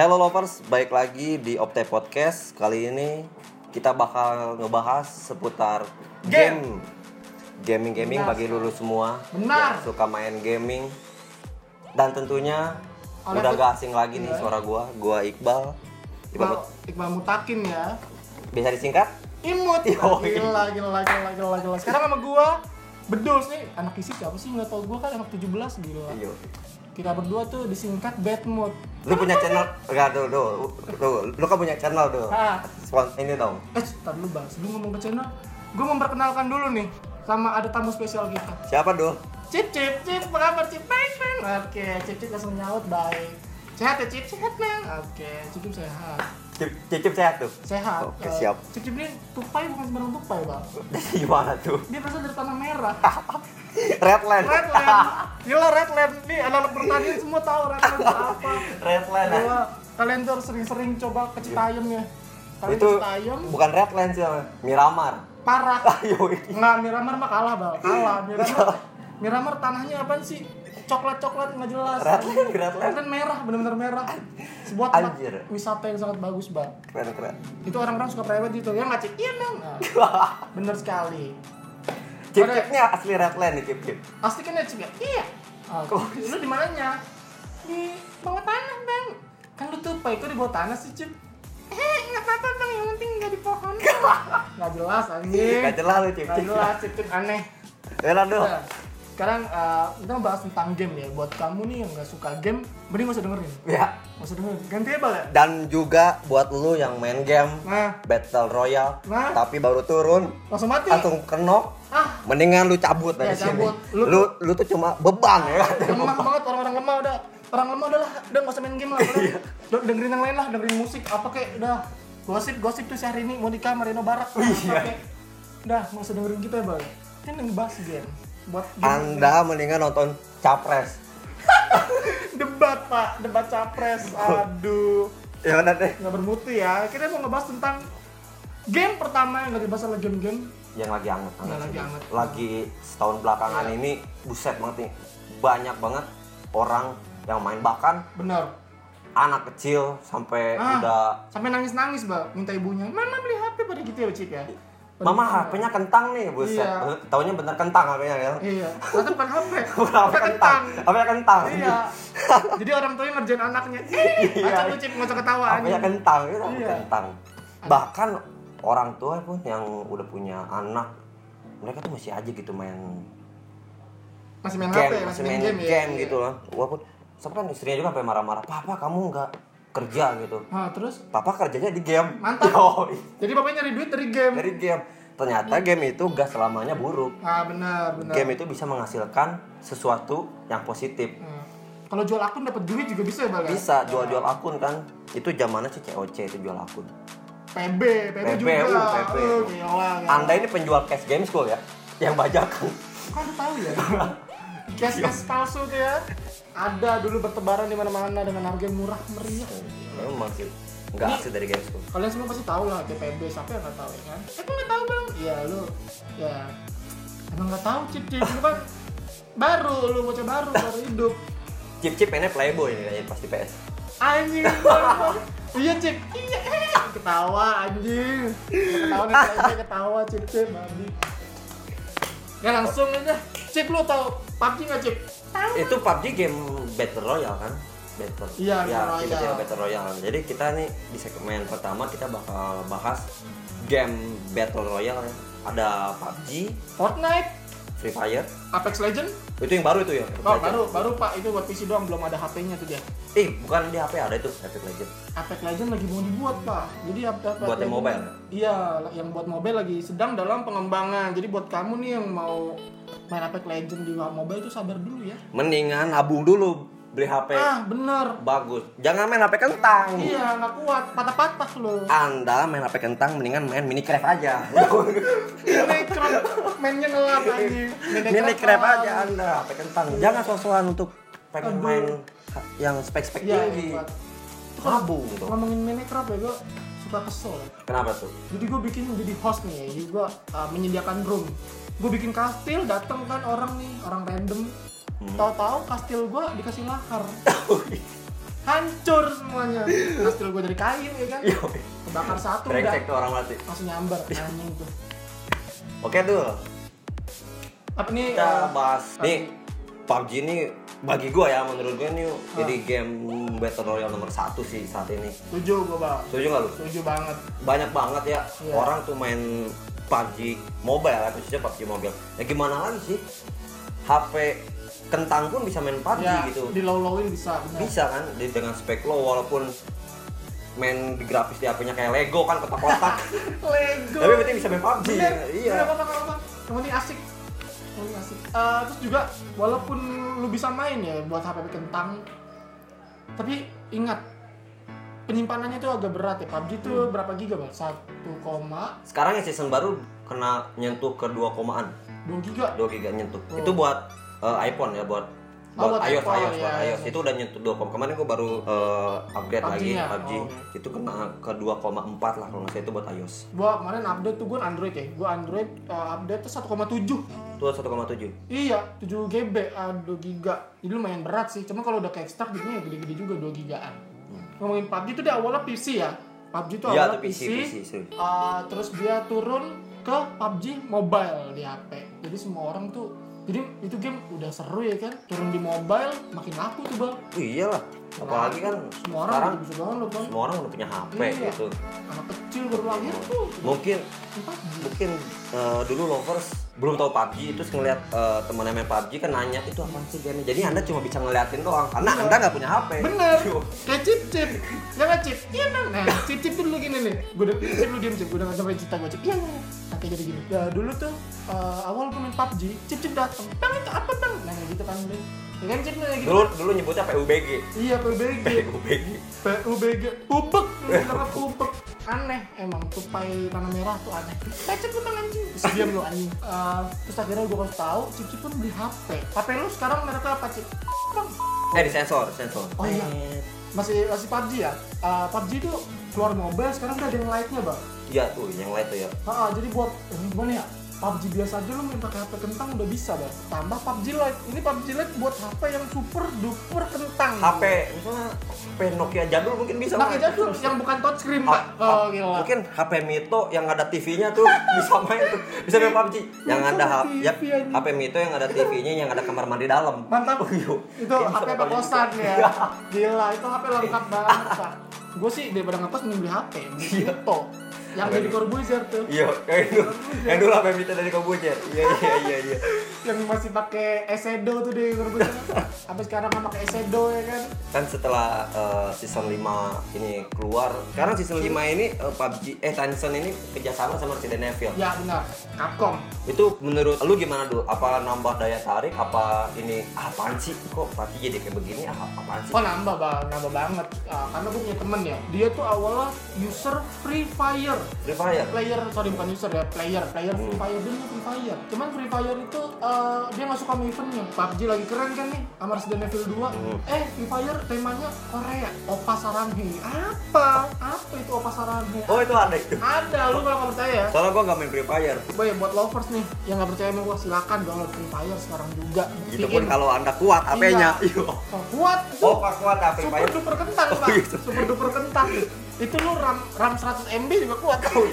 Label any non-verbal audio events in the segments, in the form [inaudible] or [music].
Hello lovers, baik lagi di Opte Podcast. Kali ini kita bakal ngebahas seputar game. Gaming-gaming Benar. bagi lulu semua Benar. yang suka main gaming. Dan tentunya Oleh udah gak asing lagi nih Iya. suara gua. Gua Iqbal. Iqbal Iqbal, Iqbal Mutakin ya. bisa disingkat? Imut. [laughs] Yo, Gila, gila, gila, gila, gila. Sekarang sama gua Bedus nih, anak isi siapa sih nggak tau gua kan anak 17 gila. Iya. Kita berdua tuh disingkat bad mood. Lu punya channel? Enggak tuh, tuh, tuh. Lu kan punya channel tuh. Ah, ini dong. eh, tar dulu bang, sebelum ngomong ke channel, gua memperkenalkan dulu nih sama ada tamu spesial kita. Siapa tuh? Cip, cip, cip, apa kabar cip? Baik, bang. Oke, cip, cip langsung nyaut, baik. Sehat ya cip? Sehat, bang. Oke, cip, cip sehat. Cip, cicip sehat tuh. Sehat. Oke, Eh, siap. Cip, cip ini tupai bukan sembarang tupai, bang. [laughs] Dari gimana tuh? Dia berasal dari tanah merah. [laughs] Redland. Redland. Gila Redland. Nih anak-anak pertanian semua tahu Redland apa. [laughs] Redland. Gila. Kalian tuh harus sering-sering coba ke Citayam ya. Kalian itu Citayam bukan Redland sih. Miramar. parah. Ayo. Nggak, Miramar mah kalah, Bal. Kalah. Miramar. Miramar tanahnya apa sih? Coklat-coklat nggak jelas. Redland, Redland. Redland merah, benar-benar merah. Sebuah tempat Anjir. wisata yang sangat bagus, Bang. Keren keren. Itu orang-orang suka private gitu. Ya nggak, Cik? Iya, Bang. [laughs] Nah, bener sekali. Cip-cipnya asli Redland nih cip-cip. Asli kan ya ya? Iya. Ah, lu di mananya? Di bawah tanah bang. Kan lu tuh itu di bawah tanah sih Cip. Eh nggak apa-apa bang, yang penting nggak di pohon. [laughs] Nggak jelas anjing. Gak jelas lu Nggak cip-cip. jelas Cip Cip aneh. Ya dong. Nah, sekarang eh, kita bahas tentang game ya. Buat kamu nih yang nggak suka game, mending gak usah dengerin. Ya. Gak usah dengerin. Ganti ya ya. Dan juga buat lu yang main game Nah, Battle Royale Nah. tapi baru turun langsung mati. langsung kenok Ah, mendingan lu cabut dari Ya, sini. cabut. Lu Lu, lu tuh cuma beban ya [laughs] lemah banget orang-orang lemah udah orang lemah udah lah udah nggak usah main game lah Iya. udah dengerin yang lain lah dengerin musik apa kek udah gosip gosip tuh si hari ini mau Marino Barak lah, Iya. apa kek. udah nggak usah dengerin kita bang kan yang bahas game buat Anda mendingan nonton Capres. [laughs] debat pak. Debat capres. Aduh. Ya udah deh. nggak bermutu ya. Kita mau ngebahas tentang game pertama yang nggak dibahas lagi game-game. Yang lagi anget. Yang lagi anget. lagi setahun belakangan Iya. ini buset banget nih. Banyak banget orang yang main. Bahkan bener anak kecil sampai Ah. udah sampai nangis nangis bang minta ibunya mama beli HP pada gitu ya cip ya mama HP-nya kentang nih buset Iya. taunya bener kentang HP-nya ya iya ternyata bukan HP [laughs] Bukan HP kentang HP-nya kentang Iya. [laughs] Jadi orang tuanya ngerjain anaknya. Eh, Iya. baca lu cip nggak usah ketawa HP-nya kentang itu Iya. kentang bahkan orang tua pun yang udah punya anak mereka tuh masih aja gitu main Masih main game, HP, masih main game, ya. gitu loh. Walaupun sampai kan istrinya juga sampai marah-marah, "Papa, kamu nggak kerja gitu." Nah, terus Papa kerjanya di game. Mantap. Yoi, jadi bapaknya nyari duit dari game. dari game. Ternyata game itu gak selamanya buruk. Ah, benar, benar. Game itu bisa menghasilkan sesuatu yang positif. Nah, Kalau jual akun dapat duit juga bisa ya, Bang? ya? Bisa jual-jual akun kan. Itu zamannya sih COC itu jual akun. PB, PB, PB, juga. uh, PB. Uh, gila, gila. Anda ini penjual cash game school ya? Yang bajakan. Kok Anda tahu ya? [laughs] Cash-cash palsu tuh ya. Ada dulu bertebaran di mana-mana dengan harga yang murah meriah. Memang sih. Nggak Ini- asli dari game school. Kalian semua pasti tahu lah TPB, siapa yang nggak tahu ya kan? Aku nggak tahu bang. Iya lu, ya emang nggak tahu cip cip lu kan baru lu bocah baru baru hidup. Chip-chip ini playboy nih kayaknya pasti PS. Anjing. [laughs] iya cip. Iya. eh. Ketawa anjing. Ketawa nih ketawa cip cip babi. Ya langsung aja. Cip lu tahu PUBG nggak cip? Tahu. itu PUBG game Battle Royale kan Battle Iya, ya, Battle tiba-tiba Royale. Battle Royale jadi kita nih di segmen pertama kita bakal bahas game Battle Royale ya. ada PUBG Fortnite, Free Fire Apex Legend. Itu yang baru itu ya? Oh baru baru pak. Itu buat PC doang belum ada HP-nya tuh dia. eh bukan di HP ada itu Epic Legend Apex Legend lagi mau dibuat pak. Jadi Apex Buat yang mobile? iya yang buat mobile lagi sedang dalam pengembangan. Jadi buat kamu nih yang mau main Apex Legend di mobile tuh sabar dulu ya. Mendingan nabung dulu beli HP ah bener. Bagus. Jangan main HP kentang. Iya nggak kuat. Patah-patah loh anda main HP kentang mendingan main Minecraft aja. Minecraft mainnya ngelap anjing. Minecraft aja anda. HP kentang. Jangan sosokan untuk pengen main yang spek-spek iya tinggi. kalau nabung gitu ngomongin Minecraft ya gue suka kesel. Ya. kenapa tuh? Jadi gue bikin jadi host nih ya jadi gue uh, menyediakan room. Gue bikin kastil datang kan orang nih orang random Hmm. tahu-tahu kastil gue dikasih lahar hancur semuanya kastil gue dari kain ya kan Iya. kebakar satu udah Brengsek tuh orang mati. langsung nyamber anjing tuh Oke tuh, apa nih kita eh, bahas PUBG. nih PUBG ini bagi gua ya menurut gua ini Ah. jadi game battle royale nomor satu sih saat ini. setuju gue bang Setuju nggak lu? setuju banget Banyak banget ya Iya. orang tuh main PUBG mobile ya, khususnya PUBG mobile. Ya gimana lagi sih? HP kentang pun bisa main PUBG ya gitu. di low lowin bisa benar. Bisa kan di- dengan spek low walaupun main di grafis di HP-nya kayak Lego kan kotak-kotak. [laughs] Lego Tapi berarti bisa main PUBG. Bener, Iya. bener, apa apa apa yang penting asik yang penting asik Eh, terus juga walaupun lu bisa main ya buat HP kentang tapi ingat penyimpanannya tuh agak berat ya PUBG tuh berapa giga bang? 1, koma Sekarang yang season baru kena nyentuh ke 2 komaan. 2 giga 2 giga nyentuh. Oh. Itu buat eh, iPhone ya, buat Oh, buat, iOS, iPhone, iOS, ya, buat ya. iOS. Itu udah nyentuh 2, kemarin gua baru eh, upgrade lagi PUBG-nya? PUBG. Oh. Itu kena ke 2,4 lah kalau nggak salah itu buat iOS. gua kemarin update tuh gua Android ya gua Android eh, update tuh 1,7 Itu 1,7. iya 7 GB 2 giga jadi lumayan berat sih cuma kalau udah ke extract jadinya ya gede-gede juga 2 gigaan ngomongin PUBG itu dia awalnya PC ya PUBG itu Hmm. Iya, awalnya tuh PC, PC, sih. Uh, terus dia turun ke PUBG mobile di HP. Jadi semua orang tuh jadi itu game udah seru ya kan. Turun di mobile makin laku tuh bang. Iyalah. Apalagi kan Semua orang sekarang bisa download bang. semua orang udah punya HP Iya. gitu. Anak kecil baru lahir tuh. Mungkin mungkin eh, dulu lovers belum tahu PUBG terus ngeliat eh, temennya main PUBG kan nanya itu apa sih game jadi anda cuma bisa ngeliatin doang karena Iya. anda nggak punya HP Bener. Kayak chip chip. Ya nggak chip. Iya nah. Nah chip tuh dulu gini nih. Gue udah chip lu diem chip. Gue udah nggak sampai cerita gue chip. Iya iya. Kayak jadi gini. Ya dulu tuh uh, awal gue main PUBG, chip chip datang. Bang itu apa bang? Nah gitu kan deh. Chip kayak gitu. dulu dulu nyebutnya PUBG Iya PUBG. PUBG PUBG pupek. Karena pupek? Aneh emang tupai tanah merah tuh aneh. Lecet lu bang anjing terus diam lu anjing. Eh, terus akhirnya gue kasih tahu cip cip pun beli HP HP lu sekarang mereknya apa cip bang. Eh di sensor sensor. Oh, iya. masih masih PUBG ya? Eh, PUBG itu keluar mobile sekarang udah ada yang lightnya bang. Iya tuh yang lain tuh ya. Ah, jadi buat ini gimana ya PUBG biasa aja lu main pakai HP kentang udah bisa bang tambah PUBG Lite ini PUBG Lite buat HP yang super duper kentang HP misalnya HP Nokia jadul mungkin bisa Nah, main. jadul yang bukan touchscreen, Pak. Oh, gila. mungkin HP Mito yang ada TV-nya tuh [laughs] bisa main tuh bisa main PUBG yang ada ya. HP Mito yang ada TV-nya yang ada kamar mandi dalam Mantap. Oh, iya. Itu HP kosan ya. [laughs] Gila, itu HP lengkap banget, Pak. Gue sih daripada ngekos mending beli HP, beli Mito. Yang Apa jadi nih? Corbuzier tuh. Iya, kayak dulu. Yang dulu HP Mito dari Kombucha. Iya, iya, iya, iya. Yang masih pakai Esedo tuh di Corbuzier. Sampai sekarang kan pakai Esedo ya kan. Kan setelah eh, season 5 ini keluar, sekarang season 5 ini eh, PUBG eh Tencent ini kerjasama sama Resident Evil. Ya benar, Capcom. Itu menurut lu gimana dulu? Apa nambah daya tarik? Apa ini ah, apaan sih? Kok PUBG jadi kayak begini? Ah, apaan sih? Oh nambah bang, nambah banget. Ah, karena gue punya temen ya, dia tuh awalnya user Free Fire. Free Fire. player sorry bukan user ya player player Free Hmm. Fire nggak Free Fire cuman Free Fire itu eh, dia nggak suka sama eventnya PUBG lagi keren kan nih sama Resident Evil 2 Hmm. eh Free Fire temanya Korea Opa Saranhe apa apa itu Opa Saranhe Oh, itu ada itu. ada lu kalau nggak percaya ya Soalnya gua nggak main Free Fire. Boy, buat lovers nih yang nggak percaya sama gua silakan download Free Fire sekarang juga Buktiin. pun kalau Anda kuat HP-nya. Iya. Oh, kuat itu Oh, kuat Free super Fire. duper kentang Oh, pak gitu. super duper kentang itu lu ram ram 100 MB juga kuat Oh,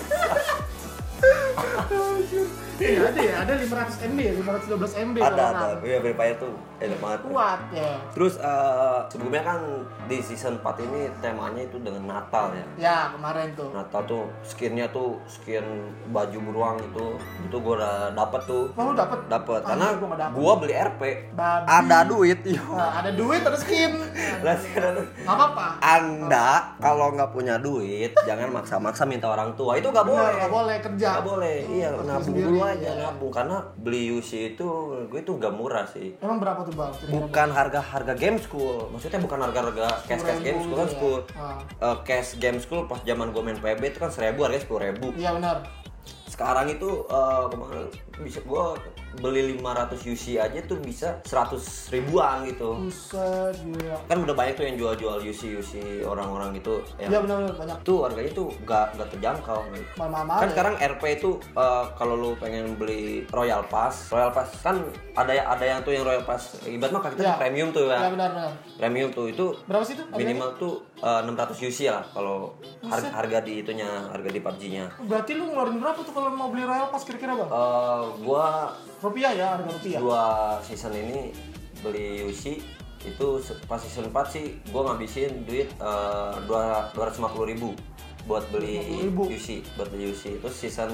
Iya ada ya, ada 500 MB ya, 512 MB Ada, ada. Iya, Free Fire tuh enak banget. Kuat ya. Terus eh, sebelumnya kan di season 4 ini temanya itu dengan Natal ya. Ya kemarin tuh. Natal tuh skinnya tuh skin baju beruang itu itu gua udah dapet tuh Oh, lu dapet? dapet Ah, karena dapet. gua beli RP Babi. ada duit iya Nah, ada duit, ada skin. Lah, Gak apa-apa. anda kalau nggak punya duit jangan maksa-maksa minta orang tua itu nggak boleh nggak boleh kerja. Nggak boleh iya Harus nabung sendiri, dulu aja ya. nabung karena beli UC itu gue itu nggak murah sih Emang berapa tuh bang? Bukan harga harga game school maksudnya bukan harga harga cash cash game school kan ya. school Ah. Eh, cash game school pas zaman gue main PB itu kan seribu harganya sepuluh ribu Iya benar. Sekarang itu eh, kemarin bisa gua beli 500 UC aja tuh bisa 100 ribuan gitu Buset, gila. kan udah banyak tuh yang jual-jual UC UC orang-orang gitu Iya yang benar-benar banyak. tuh harganya tuh gak, gak terjangkau gitu. Mahal-mahal kan ya. sekarang RP itu eh, kalau lu pengen beli Royal Pass Royal Pass kan ada ya ada yang tuh yang Royal Pass ibarat mah kita Iya. premium tuh Iya ya benar-benar. premium tuh itu Berapa sih itu? minimal tuh eh, 600 UC lah kalau harga, harga di itunya harga di PUBG-nya Berarti lu ngeluarin berapa tuh kalau mau beli Royal Pass kira-kira bang? Eh, gua Rupiah ya, harga rupiah. dua season ini beli UC itu pas season 4 sih gua ngabisin duit eh, dua 250 ribu buat beli 250.000. UC buat beli UC terus season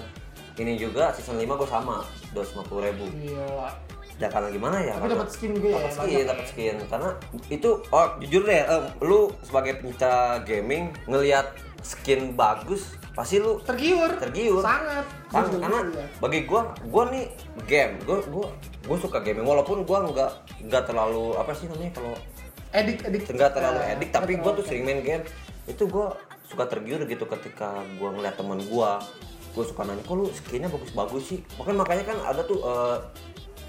ini juga season 5 gua sama 250 ribu Gila. ya karena gimana ya Tapi dapat skin juga ya. dapat skin banyak. dapat skin karena itu oh jujur deh eh, lu sebagai pencinta gaming ngelihat skin bagus pasti lu Tergiur. Tergiur. Sangat. Kan, Gua juga karena ya. bagi gua gua nih game gua gua gua suka gaming walaupun gua nggak nggak terlalu apa sih namanya kalau Edik, edik. nggak terlalu Eh, edik tapi gua tuh sering main game itu gua suka tergiur gitu ketika gua ngeliat teman gua gua suka nanya kok lu skinnya bagus-bagus sih makanya makanya kan ada tuh eh,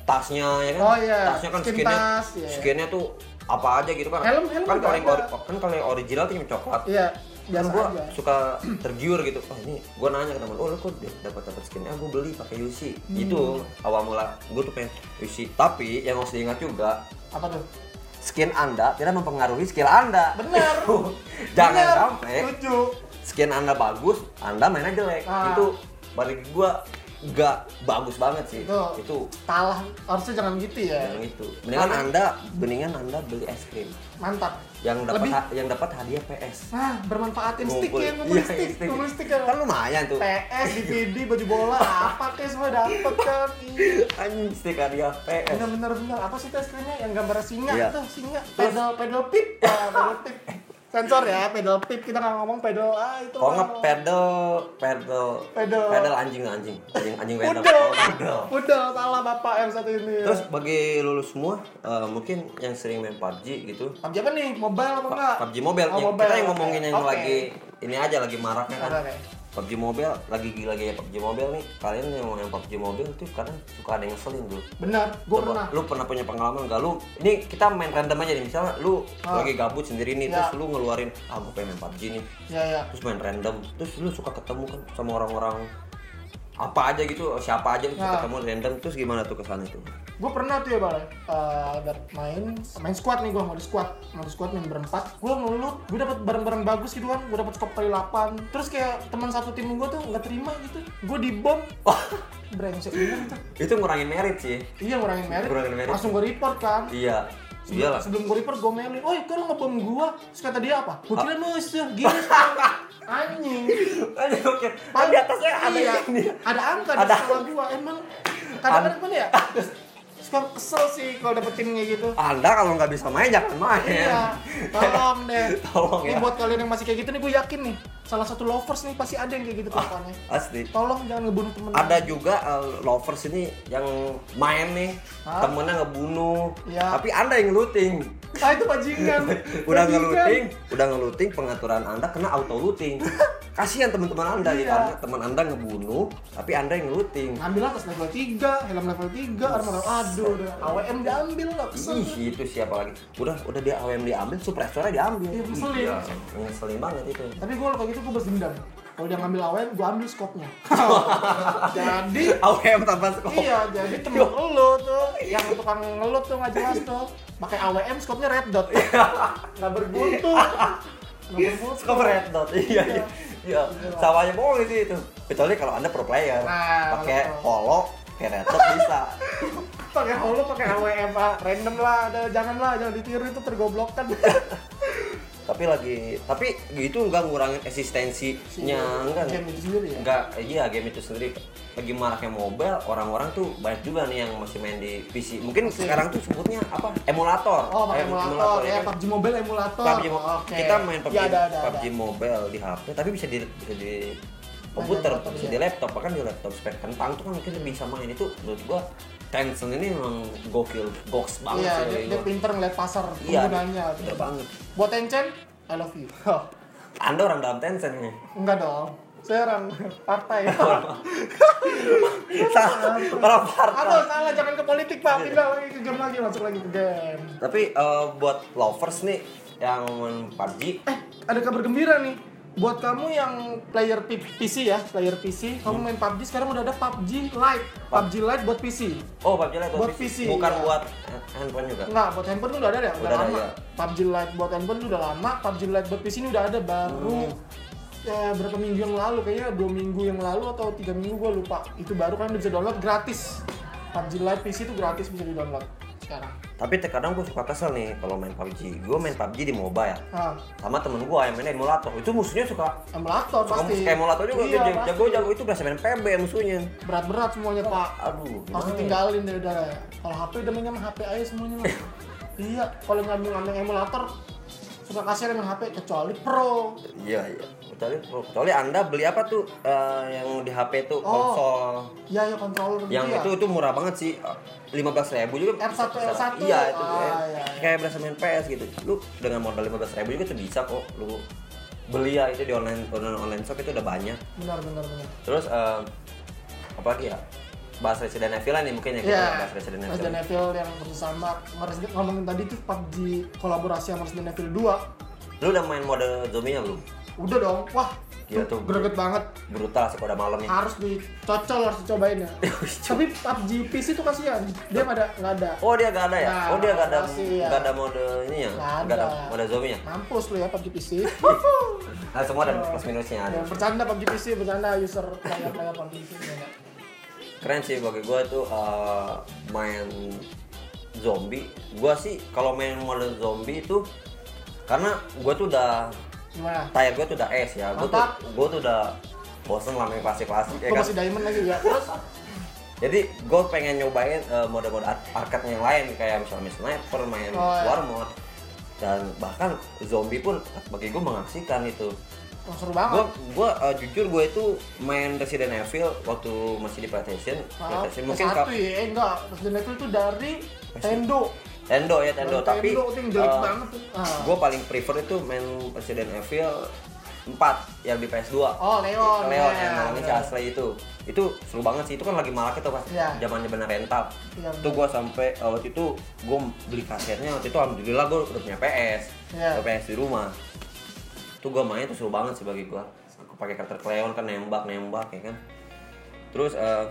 tasnya ya kan Oh, iya. tasnya kan Skin skinnya tas, iya. skinnya tuh apa aja gitu kan Helm- helm kan kalau yang kan kalau yang original tuh yang coklat Iya, gua aja. suka tergiur gitu oh ini gua nanya ke teman oh lu kok dapat dapat skin ah gua beli pakai UC Hmm. itu awal mula gua tuh pengen UC tapi yang harus diingat juga Apa tuh? skin anda tidak mempengaruhi skill anda Benar. [laughs] jangan sampai Setuju. skin anda bagus anda mainnya jelek Ah. itu bagi gua nggak bagus banget sih Itu. itu Salah. Harusnya jangan gitu ya. yang itu mendingan anda mendingan anda beli es krim Mantap. yang dapat yang dapat hadiah PS Nah, bermanfaatin stick ya, ngumpul Iya, stick, stick. ngumpul stick ya. kan lumayan tuh PS, DVD, baju bola, apa kayak semua dapet kan. Iya. [laughs] anjing stick hadiah PS Bener bener bener apa sih tes krimnya yang gambar singa Iya. tuh singa pedal pedal pip ah, pedal pip sensor ya pedal pip kita nggak ngomong pedal ah itu Kalau nggak mah. pedal, pedal, Pedal. pedal anjing anjing, anjing anjing pedal. Oh, pedal. pudel salah bapak yang satu ini. Terus bagi lulus semua, eh, mungkin yang sering main PUBG gitu, PUBG apa nih? Mobile apa enggak? PUBG Mobile, Oh, yang mobile, kita yang ngomongin yang Oke. lagi ini aja lagi maraknya kan. Oke. PUBG Mobile lagi gila gaya PUBG Mobile nih. Kalian yang main PUBG Mobile tuh kadang suka ada yang ngeselin dulu. Benar, gue Coba, pernah. Lu pernah punya pengalaman gak? Lu ini kita main random aja nih. Misalnya lu Ah. lagi gabut sendiri nih, Ya. terus lu ngeluarin, ah gue pengen main PUBG nih. Ya ya. terus main random terus lu suka ketemu kan sama orang-orang apa aja gitu siapa aja lu suka Nah. ketemu random terus gimana tuh ke sana itu Gue pernah tuh ya bang, uh, main main squad nih gue mau di squad, mau di squad main berempat. Gue ngelut, gue dapat barang-barang bagus gitu kan, gue dapat skop kali 8 Terus kayak teman satu tim gue tuh nggak terima gitu, gue dibom. Brengsek banget tuh. itu ngurangin merit sih Iya ngurangin merit, Ngurangin merit. langsung gue report kan. iya Sebelum, iyalah sebelum gue report gue mailin, oh lu ngebom gue? Terus kata dia apa? Gue kira musuh, gini. Anjing. [laughs] aja oke kan di atasnya ada iya, ini ada angka di sekolah gua emang kadang-kadang kan ya [laughs] suka kesel sih kalau dapet tim kayak gitu. Anda kalau nggak bisa main jangan main. Iya tolong deh. [laughs] Tolong ini ya. buat kalian yang masih kayak gitu nih gue yakin nih salah satu lovers nih pasti ada yang kayak gitu kelakuannya asli tolong jangan ngebunuh temen. Ada juga uh, lovers ini yang main nih Hah? temennya ngebunuh. Iya. tapi anda yang looting. Ah itu bajingan. [laughs] Udah ngeluting udah ngeluting pengaturan anda kena auto looting [laughs] kasihan teman-teman anda ya Iya. Anda- teman anda ngebunuh tapi anda yang ngeluting ngambil atas level 3, helm level 3, armor aduh udah AWM diambil lah kesel Ih, itu siapa lagi? Udah, udah dia AWM diambil, suppressornya diambil. Iya, ngeselin. Iya, ngeselin banget itu. tapi gue kayak gitu gue balas dendam kalau dia ngambil AWM gue ambil skopnya [laughs] jadi AWM tanpa skop. Iya, jadi temen lu tuh yang tukang ngelut tuh nggak jelas tuh. Pakai AWM skopnya red dot. [laughs] Nggak bermutu. Nggak bermutu. Skop red dot. Iya, iya. Iya, sama aja boleh sih itu. Kecuali kalau Anda pro player. Nah, pakai kalau- holo, kayak red dot bisa. [laughs] Pakai holo, pakai AWM ah. random lah. Ada, jangan lah, jangan ditiru itu tergoblokkan. [laughs] tapi lagi tapi gitu nggak ngurangin eksistensinya enggak Game itu sendiri ya. enggak iya game itu sendiri lagi maraknya mobile orang-orang tuh banyak juga nih yang masih main di PC mungkin sekarang tuh sebutnya apa emulator Oh, pakai Eh, emulator, ya, kan? PUBG Mobile emulator. PUBG Mo- Oke. kita main PUBG, Iya, ada, ada, PUBG ada. Mobile di HP tapi bisa di bisa di komputer laptop, bisa iya. di laptop bahkan di laptop spek kentang tuh kan kita bisa main itu menurut gua Tencent ini memang gokil goks banget Iya, sih dia, dari dia gua. pinter ngeliat pasar Iya, penggunanya. pinter banget Buat Tencent, I love you. anda orang dalam Tencent nih Enggak dong. serang partai. Salah, orang partai. [laughs] Aduh [laughs] salah jangan ke politik pak pindah lagi ke game lagi masuk lagi ke game. Tapi eh, buat lovers nih yang main PUBG, Eh ada kabar gembira nih buat kamu yang player PC ya player PC kamu main PUBG sekarang udah ada PUBG Lite PUBG Lite buat PC oh PUBG Lite Buat PC, bukan iya. buat handphone juga. Enggak, buat handphone tuh udah ada ya, udah, Udah ada, lama. iya. PUBG Lite buat handphone tuh udah lama, PUBG Lite buat PC ini udah ada baru Hmm. ya berapa minggu yang lalu kayaknya dua minggu yang lalu atau tiga minggu gue lupa itu baru kan bisa download gratis PUBG Lite PC itu gratis bisa di download sekarang Tapi terkadang gue suka kesel nih kalau main PUBG. Gue main PUBG di MOBA ya. ah Sama temen gue yang main emulator. Itu musuhnya suka emulator suka pasti kayak emulator juga. iya, Dia pasti. jago-jago itu berasa main PB musuhnya. berat-berat semuanya pak Aduh, harus gimana ya? ditinggalin deh udah ya kalau HP udah mainnya HP aja semuanya [laughs] iya kalau ngambil ngambil emulator suka kasihan dengan HP kecuali pro Iya, iya. Kecuali, kecuali Anda beli apa tuh eh, yang di HP tuh Oh. konsol. iya ya controller gitu yang ya. itu itu murah banget sih lima belas ribu juga R1, bisa- L1. iya itu Ah, kayak, iya. kayak berasa main PS gitu lu dengan modal lima belas ribu juga tuh bisa kok lu beli ya itu di online online online shop itu udah banyak benar benar benar terus eh, apa lagi ya bahas Resident Evil nih mungkin ya kita Iya, bahas Resident Evil Resident Evil yang bersama. Ngomongin tadi tuh PUBG kolaborasi sama Resident Evil 2 lu udah main mode zombie nya belum? Udah dong, wah Gila tuh. greget banget. Brutal sih kalau udah malam nih Harus dicocol, harus dicobain ya. [laughs] Tapi PUBG PC tuh kasihan, dia nggak ada, nggak ada. Oh dia gak ada ya? Nah, oh dia gak ada masih ya. gak ada mode ini ya? Nggak gak ada ada. mode zombie nya Mampus lu ya PUBG PC nah semua ada plus minusnya ada. Ya, Bercanda PUBG PC, bercanda user player-player PUBG PC ya. Keren sih bagi gue tuh uh, main zombie. Gue sih kalau main mode zombie itu karena gue tuh udah Gimana? tayar gue tuh udah es ya. Gue tuh gue tuh udah bosen lah main klasik klasik ya kan? Masih diamond lagi ya Terus? [laughs] Jadi gue pengen nyobain uh, mode-mode ar- arcade yang lain kayak misalnya sniper main Oh, iya. war mode dan bahkan zombie pun bagi gue mengasihkan itu oh, seru gue banget gue uh, jujur gue itu main Resident Evil waktu masih di PlayStation. Maaf, PlayStation mungkin satu ya, eh enggak Resident Evil itu dari Tendo Tendo ya Tendo tapi uh, banget ah. gue paling prefer itu main Resident Evil 4 yang di PS2 Oh, Leon. Leon ya, yang namanya si bener. Ashley itu. Itu seru banget sih. Itu kan lagi marak itu pas Iya. zamannya bener rental Iya, itu gue sampai uh, waktu itu gue beli kasetnya. Waktu itu alhamdulillah gue udah punya PS Iya. Udah PS di rumah itu gue main tuh seru banget sih bagi gue aku pakai karakter Leon kan nembak nembak ya kan terus uh,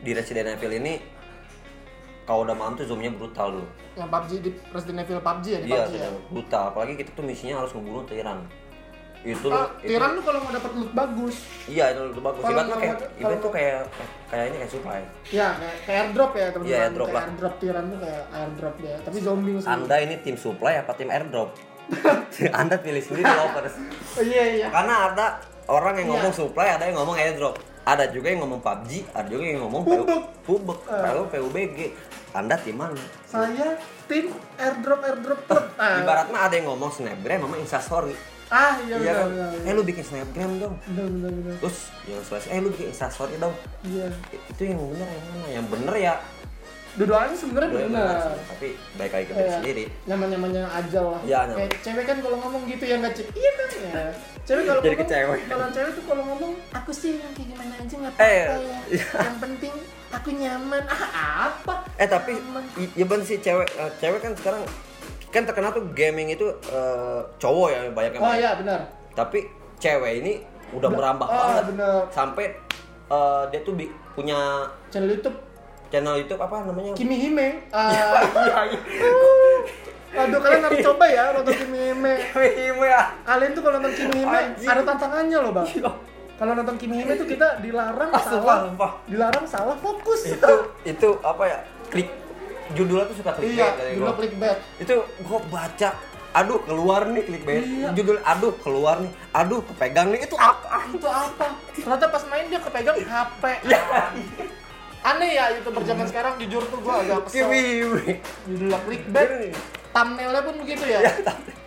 di Resident Evil ini kalau udah malam tuh zoomnya brutal dulu Yang PUBG di Resident Evil PUBG ya di Iya, PUBG ya. brutal. Apalagi kita tuh misinya harus ngebunuh tiran. Itu Ah, itu- Tiran tuh kalau mau dapat loot bagus, Iya, itu, itu bagus. Ibaratnya mau- kayak ibarat tuh kayak kayaknya kayak supply. ya kayak, kayak airdrop ya teman-teman. Iya, airdrop Kayak lah. airdrop Tiran tuh kayak airdrop ya. Tapi zombie. Anda ini tim supply apa tim airdrop? [laughs] Anda pilih sendiri [laughs] lovers. Oh, iya iya. Karena ada orang yang Iya. ngomong supply, ada yang ngomong airdrop. Ada juga yang ngomong PUBG, ada juga yang ngomong PU- Pubek. Pubek, Eh. PU, PUBG. Anda tim mana? Saya tim airdrop airdrop klub. [laughs] Ah, Ibaratnya ada yang ngomong snapgram sama instastory. ah iya Iya benar kan? benar. Eh lu bikin snapgram dong. Benar benar benar. Terus yang selesai, eh lu bikin instastory dong. Iya. itu yang bener yang mana yang bener ya Dua-duanya sebenarnya benar. tapi baik lagi ke diri Kayak sendiri nyaman-nyamannya aja lah. Iya, nyaman. Kayak cewek kan kalau ngomong gitu ya nggak cek. Iya kan ya. Cewek kalau Jadi ngomong, kecewa. kalau cewek tuh kalau ngomong aku sih yang kayak gimana aja nggak Eh, apa-apa ya. iya. Yang penting aku nyaman. Ah apa? eh tapi Nyaman. i- ya bener sih cewek eh, cewek kan sekarang kan terkenal tuh gaming itu eh, cowok ya banyak yang Oh iya benar. tapi cewek ini udah merambah oh, banget bener. sampai eh, dia tuh bi- punya Channel YouTube channel YouTube apa namanya Kimi Hime. Ah, [laughs] aduh kalian harus coba ya nonton Kimi Hime. ya Kalian tuh kalau nonton Kimi Hime Anjing. ada tantangannya loh bang. Kalau nonton Kimi Hime tuh kita dilarang Ah, salah, sumpah. dilarang salah fokus. itu itu apa ya klik judulnya tuh suka klik iya, judul gua. clickbait. itu gua baca aduh keluar nih clickbait Iya. judul aduh keluar nih aduh kepegang nih itu apa Itu apa? Ternyata pas main dia kepegang HP. [laughs] Iya. Aneh ya youtuber zaman sekarang jujur tuh gua agak kesel. Judulnya clickbait, thumbnailnya pun begitu ya. Iya,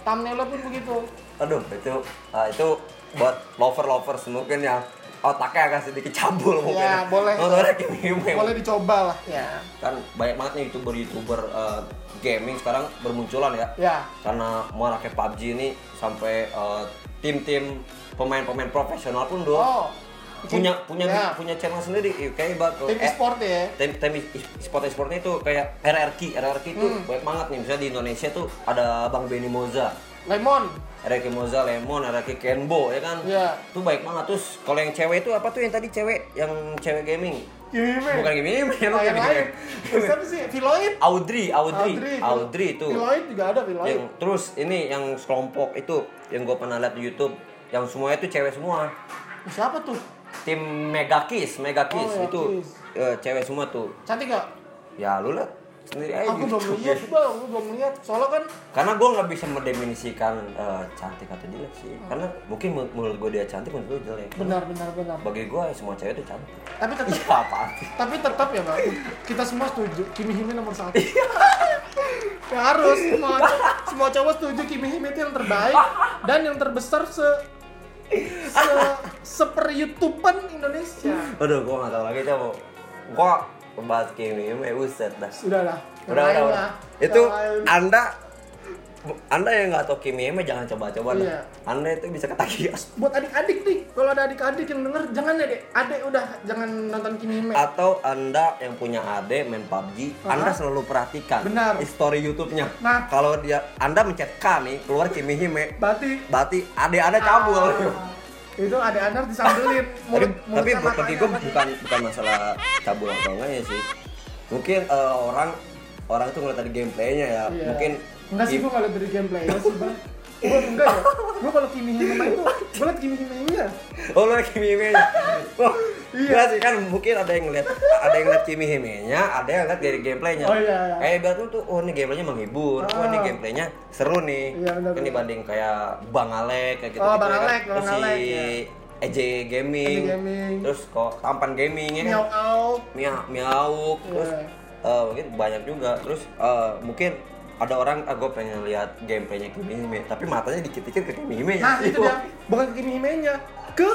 thumbnailnya pun begitu. aduh itu ah, itu buat lover lovers mungkin yang otaknya agak sedikit cabul mungkin. Ya, boleh. Nontonnya Kimi. Boleh dicoba lah ya. Kan banyak banget nih youtuber-youtuber eh, gaming sekarang bermunculan ya. Ya. Karena maraknya PUBG ini sampai eh, tim-tim pemain-pemain profesional pun do Oh. Punya punya Ya. punya channel sendiri. Kayak ibarat tim eh, e-sport ya. tim tim sport sportnya itu kayak RRQ RRQ itu Hmm. banyak banget nih misalnya di Indonesia tuh ada Bang Benny Moza Lemon. RRQ Moza Lemon RRQ Kenbo ya kan Iya. itu baik banget terus kalau yang cewek itu apa tuh yang tadi cewek yang cewek gaming Hime. bukan [laughs] yang Oh, yang lain. Terus apa sih? Filoid. Audrey Audrey Audrey. Audrey itu Filoid juga ada Filoid. yang terus ini yang sekelompok itu yang gue pernah lihat di YouTube yang semuanya itu cewek semua Siapa tuh? Tim Mega Kiss Mega Kiss Oh, Mega itu Kiss. eh, cewek semua tuh Cantik gak? ya lu lihat sendiri aja Aku di belum lihat, [laughs] bang. Aku belum lihat. Soalnya kan karena gue nggak bisa mendefinisikan eh, cantik atau jelek sih karena mungkin menurut- gue dia cantik menurut gue jelek benar, benar, benar. bagi gue semua cewek itu cantik Tapi tetap, iya apaan sih [laughs] tapi tetap ya, bang. Kita semua setuju. Kimi Hime nomor satu. [laughs] ya harus. Semua, semua cowok setuju Kimi Hime itu yang terbaik dan yang terbesar se se seper YouTubean Indonesia. aduh gue nggak tahu lagi coba gue membahas Kimi Hime buset dah Sudahlah. Yang udah udah, lah. udah. itu lain. anda anda yang nggak tahu Kimi Hime jangan coba-coba Iya. anda itu bisa ketagihan [laughs] buat adik-adik nih kalau ada adik-adik yang denger jangan ya dek adek udah jangan nonton Kimi Hime atau anda yang punya ade main PUBG Aha. anda selalu perhatikan Benar. history YouTube-nya Nah. kalau dia anda mencet K nih keluar Kimi Hime berarti berarti ade anda cabul Ah, itu adek anda disambelin. Tapi mulut tapi mulut buat bagi gue bukan bukan masalah cabul atau enggaknya sih. Mungkin eh, orang orang itu ngeliat dari gameplaynya ya. Iya. mungkin enggak sih i- gua nggak liat dari gameplay ya [laughs] sih bang. Gua enggak ya? Gua kalau Kimi Hime main tuh gua liat Kimi Hime nya oh lu Kimi oh, [laughs] Iya. iya sih kan mungkin ada yang ngeliat ada yang ngeliat Kimi Hime-nya ada yang ngeliat dari gameplaynya Oh, iya, iya. kayak ibarat tuh oh ini gameplaynya menghibur oh ini Ah. gameplaynya seru nih Iya, benar, kan dibanding kayak Bang Alek kayak gitu Oh, Bang Alek, Bang terus Alek, si ya. EJ Gaming, EJ Gaming. terus kok tampan gaming ya kan miau out Mia miauk terus Iya. eh, mungkin banyak juga terus eh, mungkin ada orang ah gue pengen lihat gameplaynya Kimi Hime tapi matanya dikit-dikit ke Kimi Hime nah itu dia bukan ke Kimi Hime nya ke?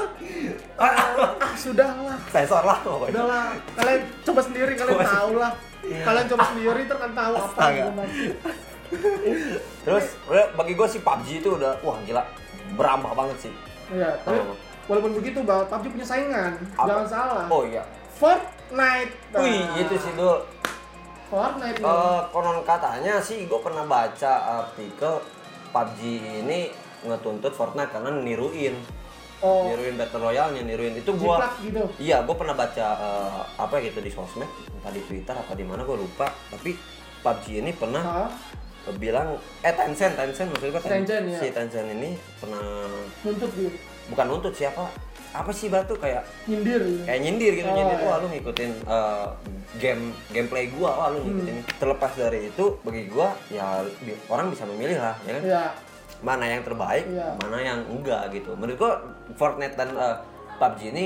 Ah sudahlah. Sensor lah pokoknya. Udahlah kalian coba sendiri kalian Coba tahu lah. Kalian coba sendiri ntar kan tahu apa yang terus bagi gue sih PUBG itu udah wah gila. Berambah banget sih. Iya, tapi Oh. walaupun begitu bahwa PUBG punya saingan, Apa? jangan salah. oh iya. Fortnite. Nah, wih itu sih dul. Fortnite. Eh, konon katanya sih gue pernah baca artikel PUBG ini ngetuntut Fortnite karena niruin oh, niruin battle royale-nya niruin itu gua jiplak gitu. Iya, gue pernah baca eh, apa gitu di sosmed, entah di Twitter apa di mana gue lupa. Tapi PUBG ini pernah Hah? bilang, eh Tencent, Tencent maksud gue Tencent, ya. si Tencent ini pernah Nuntut gitu. bukan nuntut siapa? Apa sih batu kayak Nyindir gitu. kayak nyindir gitu, Oh, nyindir iya. wah lu ngikutin eh, game gameplay gua, wah lu ngikutin. Hmm. Terlepas dari itu, bagi gua ya orang bisa memilih lah, ya kan? Iya. Mana yang terbaik, Iya. mana yang enggak gitu. Menurut gua Fortnite dan eh, PUBG ini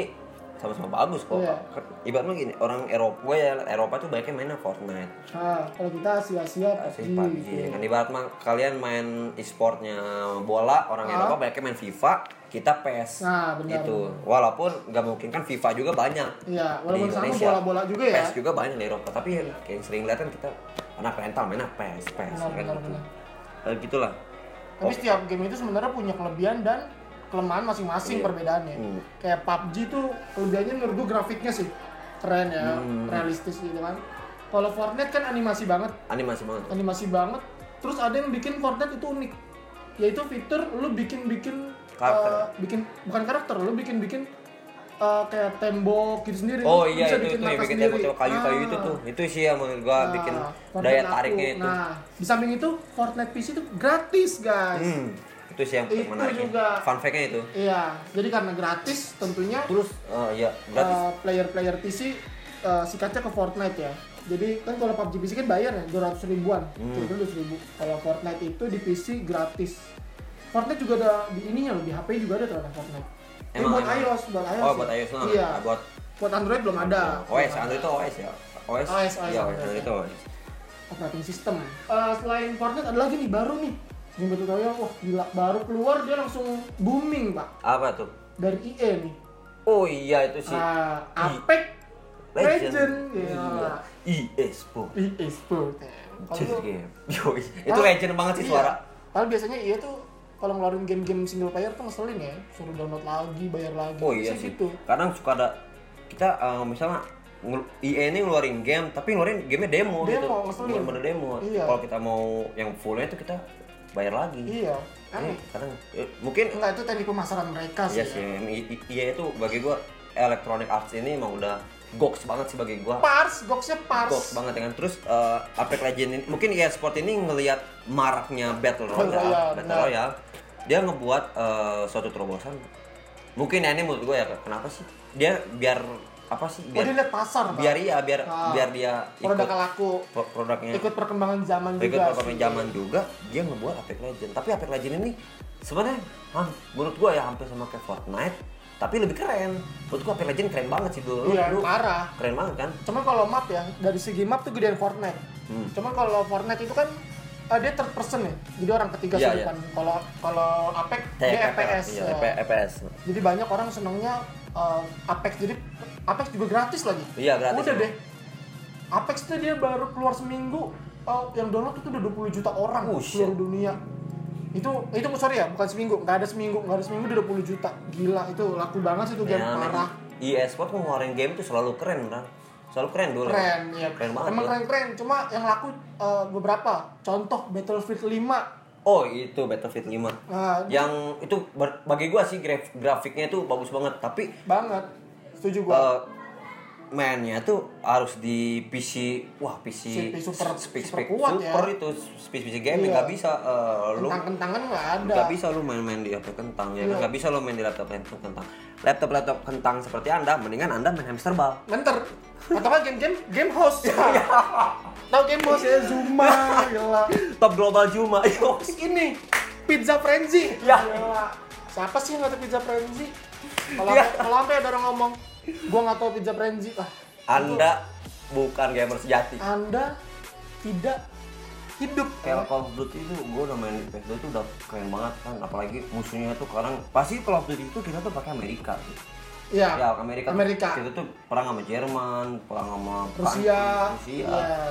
sama-sama bagus kok. Iya. Ibaratnya gini, orang Eropa, gue ya Eropa tuh banyak yang mainnya Fortnite, Nah, kalau kita Asia-Asia asli PUBG. PUBG. gitu. Kan ibarat mah kalian main e-sportnya bola, orang Ah. Eropa banyak yang main FIFA, kita PES. Nah, benar, Gitu. Walaupun nggak mungkin kan FIFA juga banyak. Iya, di walaupun sama Indonesia. bola-bola juga ya. PES juga banyak di Eropa, tapi yang yang sering lihat kan kita anak rental mainnya PES, PES Benar, kan benar, gitu. benar. Gitulah. Tapi setiap game itu sebenarnya punya kelebihan dan kelemahan masing-masing Iya. perbedaannya. Hmm. Kayak PUBG tuh kelebihannya menurut gue grafiknya sih keren ya, Hmm. realistis gitu kan. Kalau Fortnite kan animasi banget, Animasi banget. animasi banget. Terus ada yang bikin Fortnite itu unik, yaitu fitur lu bikin-bikin Karakter. eh, bikin bukan karakter, lu bikin-bikin eh, kayak tembok gitu sendiri. Oh iya bisa itu itu yang bikin sendiri. tembok kayu-kayu Ah. itu tuh. Itu sih yang menurut gua Nah, bikin Fortnite daya tariknya itu. Nah, di samping itu Fortnite PC itu gratis, guys. Hmm, itu sih yang Itu menariknya. juga. Fun fact-nya itu. Iya, jadi karena gratis tentunya Terus eh, ya gratis. uh, player-player PC uh, sikatnya ke Fortnite ya. Jadi kan kalau PUBG PC kan bayar ya 200 ribuan, Hmm. kira-kira 200 ribu. Kalau Fortnite itu di PC gratis. Fortnite juga ada di ininya loh, di HP juga ada ternyata Fortnite. Ini Emang- buat emang? iOS, buat iOS. oh, ya? buat iOS. Iya. Buat Buat Android belum ada. OS. Android itu OS ya. OS. OS, Iya, Android. Android itu OS. operating system. Uh, selain Fortnite ada lagi nih baru nih. Yang Battle Royale, wah gila baru keluar dia langsung booming pak Apa tuh? dari EA nih. Oh iya itu sih. Nah, Apex Legend. Iya. Iya. EA Sport. EA Sport. Kalau Legend game. Yoi. Itu Ah, legend banget sih iya. suara. Padahal biasanya iya tuh kalau ngeluarin game-game single player tuh ngeselin ya, suruh download lagi, bayar lagi. Oh iya sih. Gitu. Kadang suka ada kita eh, misalnya EA ini ngeluarin game tapi ngeluarin gamenya demo, gitu. Demo, ngeselin. Bener-bener demo. Iya. Kalau kita mau yang fullnya itu kita bayar lagi. Iya. Kan Ini kadang eh, mungkin enggak itu teknik pemasaran mereka sih. Iya sih, ya. I- iya itu bagi gua Electronic Arts ini emang udah goks banget sih bagi gua. Pars, goksnya pars. Goks banget ya kan. Terus eh, Apex Legends ini mungkin EA Sport ini ngelihat maraknya Battle Battle Royale, Battle. Royale. Dia ngebuat eh, suatu terobosan. Mungkin ya ini menurut gua ya kenapa sih? Dia biar apa sih? Oh, dia Biar lihat pasar, biar iya biar Ah. biar dia Produk laku, pro- produknya ikut perkembangan zaman ikut juga. perkembangan sih. zaman juga dia ngebuat Apex Legends tapi Apex Legends ini sebenarnya menurut gua ya hampir sama kayak Fortnite tapi lebih keren menurut gua Apex Legends keren banget sih dulu Iya, Lu- parah. keren banget kan Cuman kalau map ya, dari segi map tuh gedean Fortnite. Hmm. Cuman kalau Fortnite itu kan eh, dia third person ya, jadi orang ketiga Iya, sudut iya. pandang. Kalau kalau Apex dia FPS. iya, ya. EP- EPS Jadi banyak orang senangnya eh, Apex. Jadi Apex juga gratis lagi. Iya, gratis Udah deh. Apex tuh dia baru keluar seminggu eh, yang download itu udah 20 juta orang Oh, seluruh dunia. Itu itu sorry ya, bukan seminggu, nggak ada seminggu, nggak ada seminggu udah 20 juta. Gila, itu laku banget sih itu game Ya, parah. EA Sport ngeluarin game tuh selalu keren kan selalu keren dulu Keren, ya. keren banget Emang dulu. keren-keren, cuma yang laku eh, beberapa. Contoh Battlefield 5. oh itu Battlefield 5 Nah, yang itu bagi gua sih graf- grafiknya itu bagus banget tapi banget. Setuju gua. eh, mainnya tuh harus di PC wah PC PC super- speak, super speak, kuat ya. super itu PC PC gaming Iya. nggak bisa eh, lu Kentang-kentangan nggak ada. nggak bisa lu main-main di laptop kentang ya? Iya. nggak bisa lu main di laptop laptop kentang laptop laptop kentang seperti anda mendingan anda main hamster ball Menter. Atau kan game-game game host. [laughs] Iya. Tahu game host [laughs] ya Zuma, gila. top global Juma yo Ini Pizza Frenzy. Ya. Gila. Siapa sih yang nggak Pizza Frenzy? Kalau Ya. kalau sampai ada orang ngomong, gua nggak tahu Pizza Frenzy. Ah, anda bukan gamer sejati Anda tidak hidup. kayak Call of Duty itu gue udah main di PS2 itu udah keren banget kan apalagi musuhnya tuh sekarang pasti Call of Duty itu kita tuh pakai Amerika gitu. Ya. ya Amerika, Amerika. kita tuh perang sama Jerman perang sama Rusia. Rusia Iya.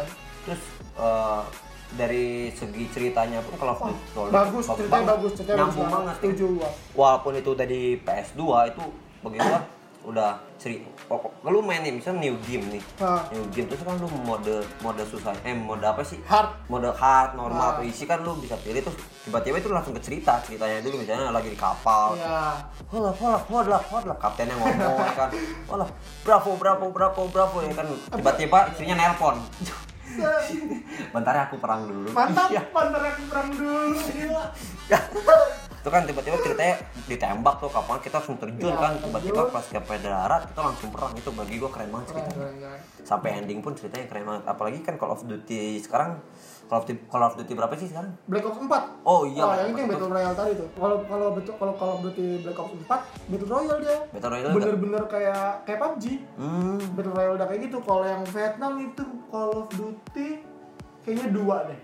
terus eh, dari segi ceritanya pun kalau Wah, bagus, ceritanya bagus, ceritanya bagus nyambung banget. Setuju walaupun itu udah di PS2 itu bagi gua udah seri pokok lu main nih misal new game nih Hah. new game terus kan lu mode mode susah eh mode apa sih Hard. mode hard normal Ah. atau isi kan lu bisa pilih terus tiba-tiba itu langsung ke cerita ceritanya dulu misalnya lagi di kapal Ya. Hola, hola, hola, hola, kaptennya ngomong ya kan. Hola, bravo, bravo, bravo, bravo ya kan. Tiba-tiba istrinya nelpon. [laughs] Bentar ya aku perang dulu. Mantap, Iya. pantar aku perang dulu. Gila. [laughs] Itu kan tiba-tiba ceritanya ditembak tuh kapal kita langsung terjun kan. Tiba-tiba pas ke darat kita langsung perang. Itu bagi gua keren banget ceritanya. Sampai ending pun ceritanya keren banget. Apalagi kan Call of Duty sekarang Call of Duty, Call of Duty berapa sih sekarang? Black Ops 4. Oh iya, Oh, yang itu yang Battle Royale tadi tuh. Kalau kalau betul kalau Call of Duty Black Ops 4, Battle Royale dia. Battle Royale Bener-bener kayak kayak PUBG. Hmm. Battle Royale udah kayak gitu. Kalau yang Vietnam itu Call of Duty kayaknya dua deh.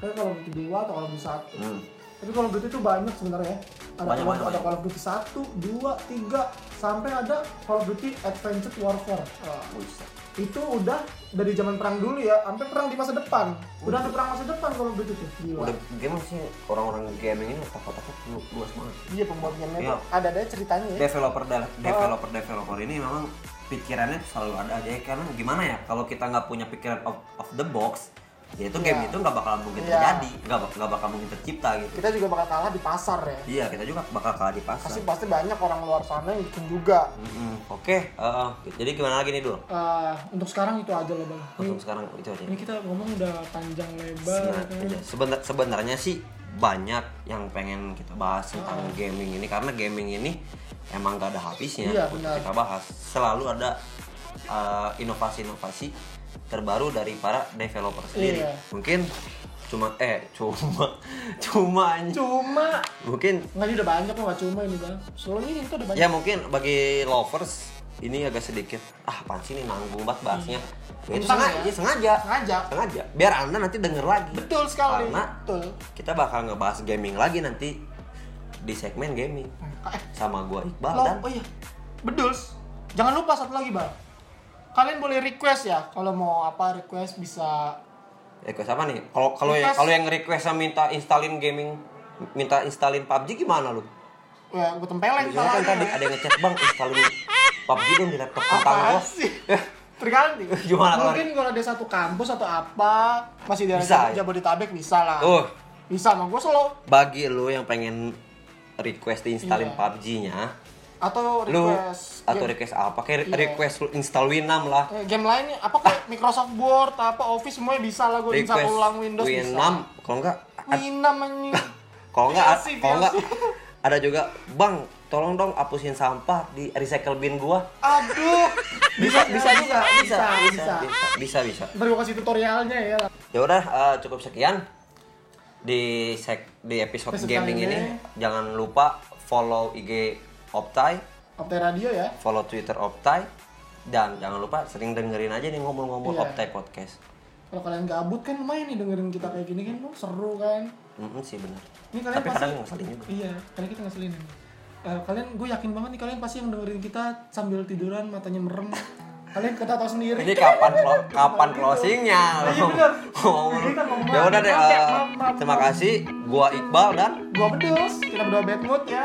Kayak Call of Duty dua atau Call of Duty satu. Hmm. Tapi of Duty itu banyak sebenarnya. Ada Banyak, Call, banyak, ada banyak. Call of Duty satu, dua, tiga, sampai ada Call of Duty Advanced Warfare. Buset. itu udah dari zaman perang dulu ya, sampai perang di masa depan. Udah ada perang masa depan Call of Duty tuh. Gila. Udah game sih orang-orang gaming ini otak-otaknya lu- luas banget. Iya pembuat gamenya Iya. tuh ada ada ceritanya ya. developer developer developer ini memang pikirannya selalu ada aja karena gimana ya kalau kita nggak punya pikiran of, of the box ya itu game Iya. itu nggak bakal mungkin Iya. terjadi nggak nggak bakal mungkin tercipta gitu Kita juga bakal kalah di pasar ya. iya kita juga bakal kalah di pasar Pasti pasti banyak orang luar sana yang bikin juga. Mm-mm. oke eh, jadi gimana lagi nih dulu Eh, untuk sekarang itu aja lah bang. Ini, untuk sekarang itu aja ini kita ngomong udah panjang lebar. Nah, kan. iya. Sebenar- sebenarnya sih banyak yang pengen kita bahas tentang gaming ini karena gaming ini emang gak ada habisnya Iya, untuk kita bahas selalu ada uh, inovasi-inovasi terbaru dari para developer sendiri Iya. mungkin cuma eh cuma [laughs] cuma Cuma mungkin nggak ini udah banyak kok cuma ini bang. Soalnya ini itu udah banyak. ya mungkin bagi lovers ini agak sedikit ah apaan sih ini nanggung banget bahasnya Ya, itu Untung sengaja, ya. sengaja Sengaja. sengaja biar anda nanti denger lagi Betul sekali. Karena Betul. kita bakal ngebahas gaming lagi nanti di segmen gaming Eh, sama gua Iqbal lo, dan oh iya. bedus. Jangan lupa satu lagi, Bang. Kalian boleh request ya kalau mau apa request bisa Request apa nih? Kalau kalau yang kalau yang request minta installin gaming minta installin PUBG gimana lu? ya gue tempelin Soalnya kan tadi ada yang ngechat bang installin PUBG dong di laptop tentang apa gua. sih? Tergantung. [laughs] Gimana Mungkin kalau ada satu kampus atau apa masih di Bisa, ya? Jabodetabek bisa lah. Tuh, Bisa, mau gue solo bagi lu yang pengen request diinstalin Iya. PUBG-nya, atau lu request atau game, request apa? Kayak Iya. request lu install Winamp lah. eh, game lainnya apa kayak Microsoft Word apa Office semuanya bisa lah gue bisa Request ulang Windows Winamp, kalau enggak. [laughs] Winamp [laughs] kalau enggak Biasi, kalau enggak biasi. [laughs] ada juga, "Bang, tolong dong hapusin sampah di recycle bin gua." Aduh. Bisa bisa juga, bisa, Bisa, bisa, bisa. bisa, bisa, bisa. Ntar kasih tutorialnya ya. Ya udah eh, cukup sekian di sek di episode Episode gaming ini. ini. Jangan lupa follow IG Optai, Optai Radio ya. follow Twitter Optai dan jangan lupa sering dengerin aja nih ngomong-ngomong Iya. Optai podcast. Kalau kalian gabut kan lumayan nih dengerin kita kayak gini kan, seru kan. Mm sih benar. Ini kalian Tapi pasti kadang ngeselin juga. Iya, karena kita ngeselin. Eh, kalian gue yakin banget nih kalian pasti yang dengerin kita sambil tiduran matanya merem. kalian kita tahu sendiri. Ini kapan clo- kapan closingnya? Iya, bener. Ngomong ya udah deh. eh, terima kasih. Gua Iqbal dan Gua bedus, kita berdua bad mood ya.